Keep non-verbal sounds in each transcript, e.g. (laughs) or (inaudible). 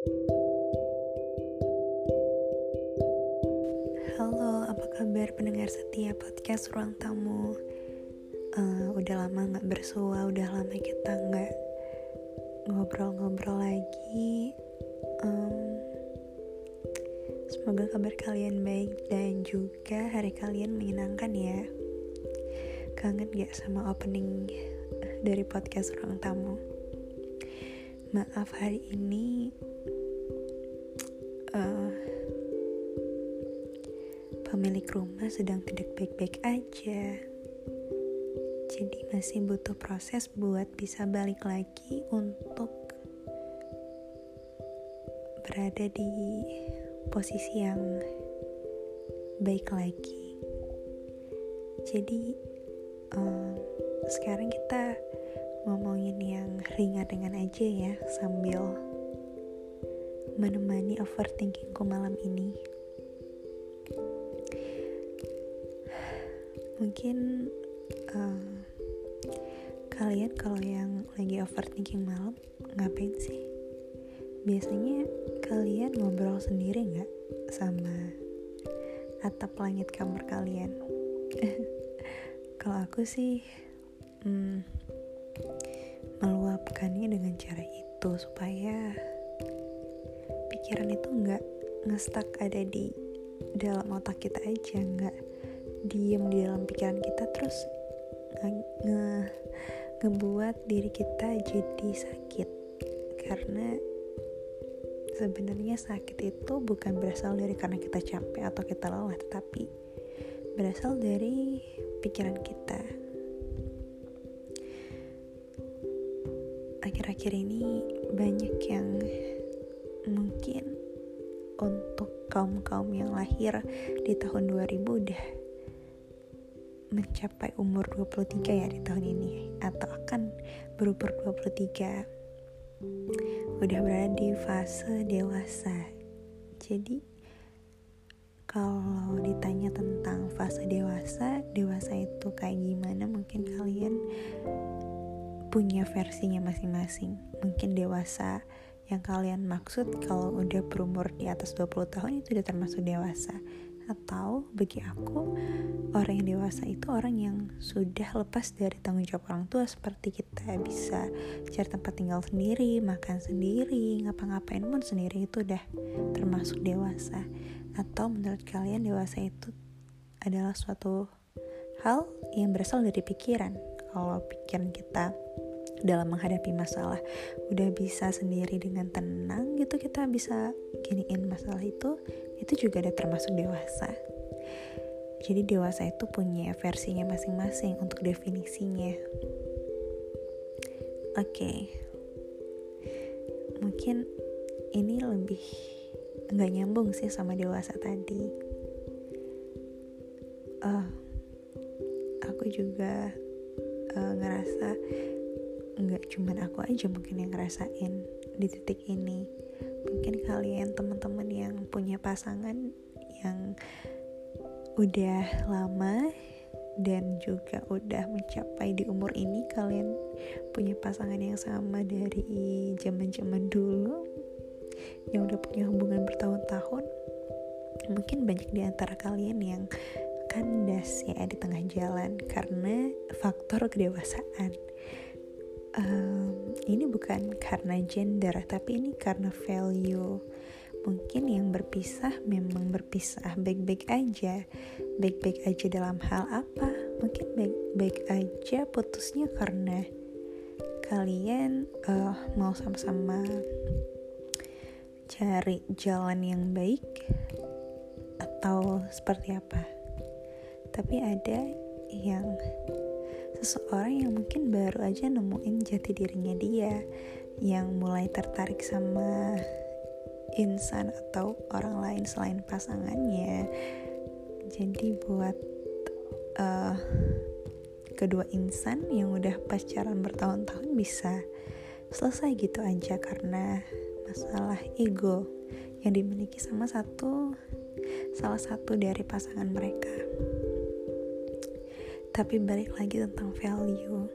Halo, apa kabar pendengar setia podcast Ruang Tamu? Uh, udah lama nggak bersua, udah lama kita nggak ngobrol-ngobrol lagi. Um, semoga kabar kalian baik dan juga hari kalian menyenangkan ya. Kangen gak sama opening dari podcast Ruang Tamu? Maaf hari ini uh, pemilik rumah sedang tidak baik-baik aja. Jadi masih butuh proses buat bisa balik lagi untuk berada di posisi yang baik lagi. Jadi um, sekarang kita ngomongin yang ringan-ringan aja ya sambil menemani overthinkingku malam ini. mungkin uh, kalian kalau yang lagi overthinking malam ngapain sih biasanya kalian ngobrol sendiri nggak sama atap langit kamar kalian (laughs) kalau aku sih hmm, meluapkannya dengan cara itu supaya pikiran itu nggak ngestak ada di dalam otak kita aja nggak diem di dalam pikiran kita terus nge, nge ngebuat diri kita jadi sakit. Karena sebenarnya sakit itu bukan berasal dari karena kita capek atau kita lelah tetapi berasal dari pikiran kita. Akhir-akhir ini banyak yang mungkin untuk kaum-kaum yang lahir di tahun 2000 udah mencapai umur 23 ya di tahun ini atau akan berumur 23 udah berada di fase dewasa. Jadi kalau ditanya tentang fase dewasa dewasa itu kayak gimana mungkin kalian punya versinya masing-masing. Mungkin dewasa yang kalian maksud kalau udah berumur di atas 20 tahun itu udah termasuk dewasa. Atau bagi aku orang yang dewasa itu orang yang sudah lepas dari tanggung jawab orang tua seperti kita bisa cari tempat tinggal sendiri makan sendiri ngapa-ngapain pun sendiri itu udah termasuk dewasa. Atau menurut kalian dewasa itu adalah suatu hal yang berasal dari pikiran. Kalau pikiran kita dalam menghadapi masalah. Udah bisa sendiri dengan tenang gitu kita bisa giniin masalah itu itu juga udah termasuk dewasa. Jadi dewasa itu punya versinya masing-masing untuk definisinya. Oke. Okay. mungkin ini lebih nggak nyambung sih sama dewasa tadi. Uh, aku juga uh, ngerasa cuman aku aja mungkin yang ngerasain di titik ini. Mungkin kalian teman-teman yang punya pasangan yang udah lama dan juga udah mencapai di umur ini kalian punya pasangan yang sama dari zaman-zaman dulu yang udah punya hubungan bertahun-tahun mungkin banyak di antara kalian yang kandas ya di tengah jalan karena faktor kedewasaan um, ini bukan karena gender tapi ini karena value. Mungkin yang berpisah memang berpisah baik-baik aja. Baik-baik aja dalam hal apa? Mungkin baik-baik aja putusnya karena kalian uh, mau sama-sama cari jalan yang baik atau seperti apa. Tapi ada yang seseorang yang mungkin baru aja nemuin jati dirinya dia yang mulai tertarik sama insan atau orang lain selain pasangannya. Jadi buat uh, kedua insan yang udah pacaran bertahun-tahun bisa selesai gitu aja karena masalah ego yang dimiliki sama satu salah satu dari pasangan mereka tapi balik lagi tentang value.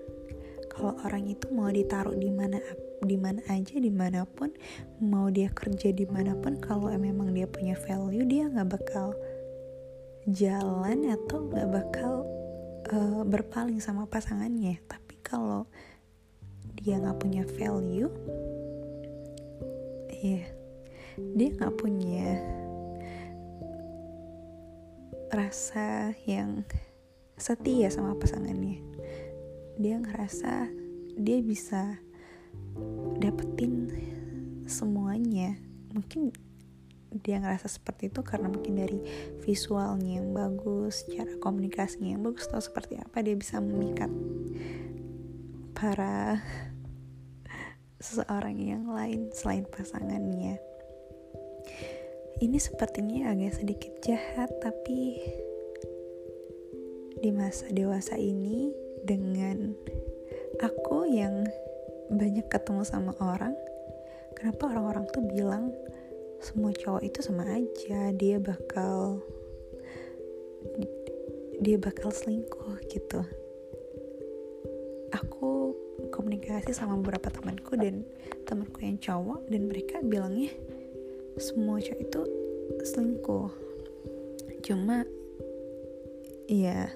Kalau orang itu mau ditaruh di mana di mana aja di mana pun mau dia kerja di mana pun kalau memang dia punya value dia nggak bakal jalan atau nggak bakal uh, berpaling sama pasangannya. Tapi kalau dia nggak punya value ya yeah, dia nggak punya rasa yang setia sama pasangannya. Dia ngerasa dia bisa dapetin semuanya. Mungkin dia ngerasa seperti itu karena mungkin dari visualnya yang bagus cara komunikasinya yang bagus atau seperti apa dia bisa memikat para seseorang yang lain selain pasangannya. Ini sepertinya agak sedikit jahat tapi di masa dewasa ini dengan aku yang banyak ketemu sama orang kenapa orang-orang tuh bilang semua cowok itu sama aja? Dia bakal dia bakal selingkuh gitu. Aku komunikasi sama beberapa temanku dan temanku yang cowok dan mereka bilangnya semua cowok itu selingkuh. Cuma ya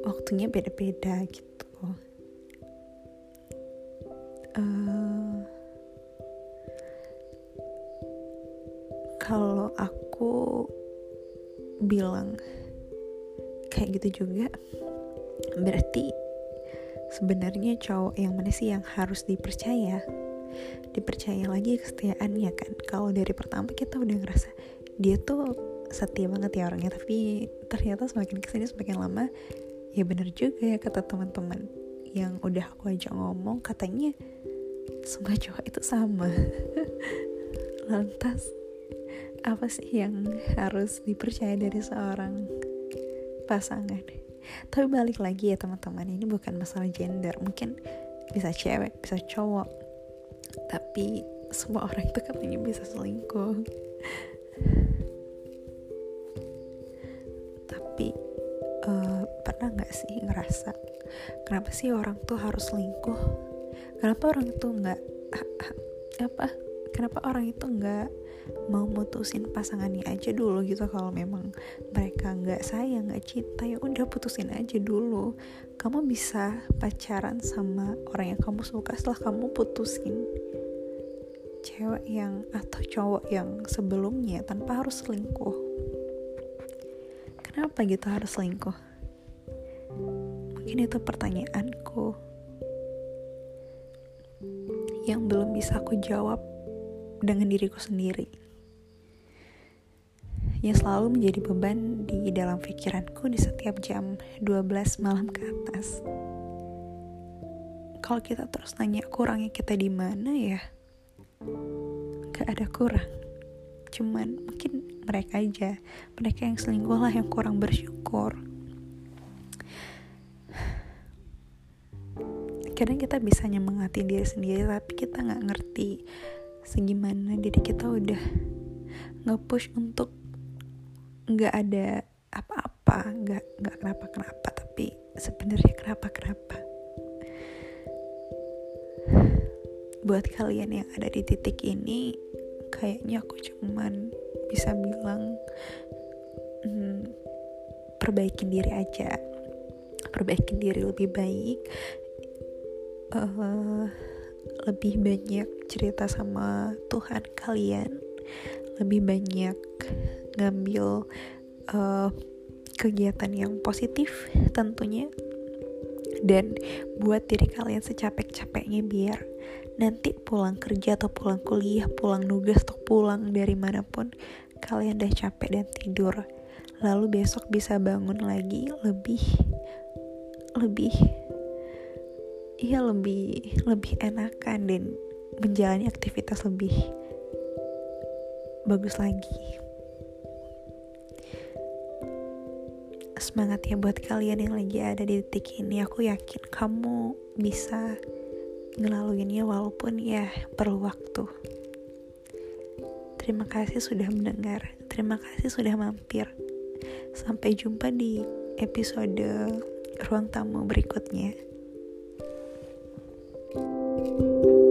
waktunya beda-beda gitu. Uh, kalau aku bilang kayak gitu juga berarti sebenarnya cowok yang mana sih yang harus dipercaya? Dipercaya lagi kesetiaannya kan? Kalau dari pertama kita udah ngerasa dia tuh setia banget ya orangnya tapi ternyata semakin ke sini semakin lama ya bener juga ya kata teman-teman. Yang udah aku ajak ngomong katanya semua cowok itu sama. (laughs) Lantas apa sih yang harus dipercaya dari seorang pasangan? Tapi balik lagi ya teman-teman. Ini bukan masalah gender. Mungkin bisa cewek bisa cowok. Tapi semua orang itu katanya bisa selingkuh pernah nggak sih ngerasa kenapa sih orang tuh harus selingkuh? Kenapa orang itu nggak (clears throat) apa kenapa orang itu nggak mau mutusin pasangannya aja dulu gitu kalau memang mereka nggak sayang nggak cinta ya udah putusin aja dulu. Kamu bisa pacaran sama orang yang kamu suka setelah kamu putusin cewek yang atau cowok yang sebelumnya tanpa harus selingkuh. Kenapa gitu harus selingkuh mungkin itu pertanyaanku. Yang belum bisa aku jawab dengan diriku sendiri. Yang selalu menjadi beban di dalam pikiranku di setiap jam 12 malam ke atas. Kalau kita terus nanya kurangnya kita di mana ya, gak ada kurang. Cuman mungkin mereka aja. Mereka yang selingkuh lah yang kurang bersyukur kadang kita bisa nyemangati diri sendiri tapi kita nggak ngerti segimana. Diri kita udah nge-push untuk nggak ada apa-apa nggak nggak kenapa kenapa tapi sebenarnya kenapa kenapa buat kalian yang ada di titik ini kayaknya aku cuman bisa bilang hmm, perbaikin diri aja. Perbaikin diri lebih baik uh, lebih banyak cerita sama Tuhan kalian lebih banyak ngambil uh, kegiatan yang positif tentunya dan buat diri kalian secapek-capeknya biar nanti pulang kerja atau pulang kuliah, pulang nugas atau pulang dari mana pun kalian udah capek dan tidur. Lalu besok bisa bangun lagi lebih lebih iya lebih lebih enakan dan menjalani aktivitas lebih bagus lagi. Semangat ya buat kalian yang lagi ada di titik ini. Aku yakin kamu bisa ngelaluinnya walaupun ya perlu waktu. Terima kasih sudah mendengar. Terima kasih sudah mampir. Sampai jumpa di episode ruang tamu berikutnya. Thank you.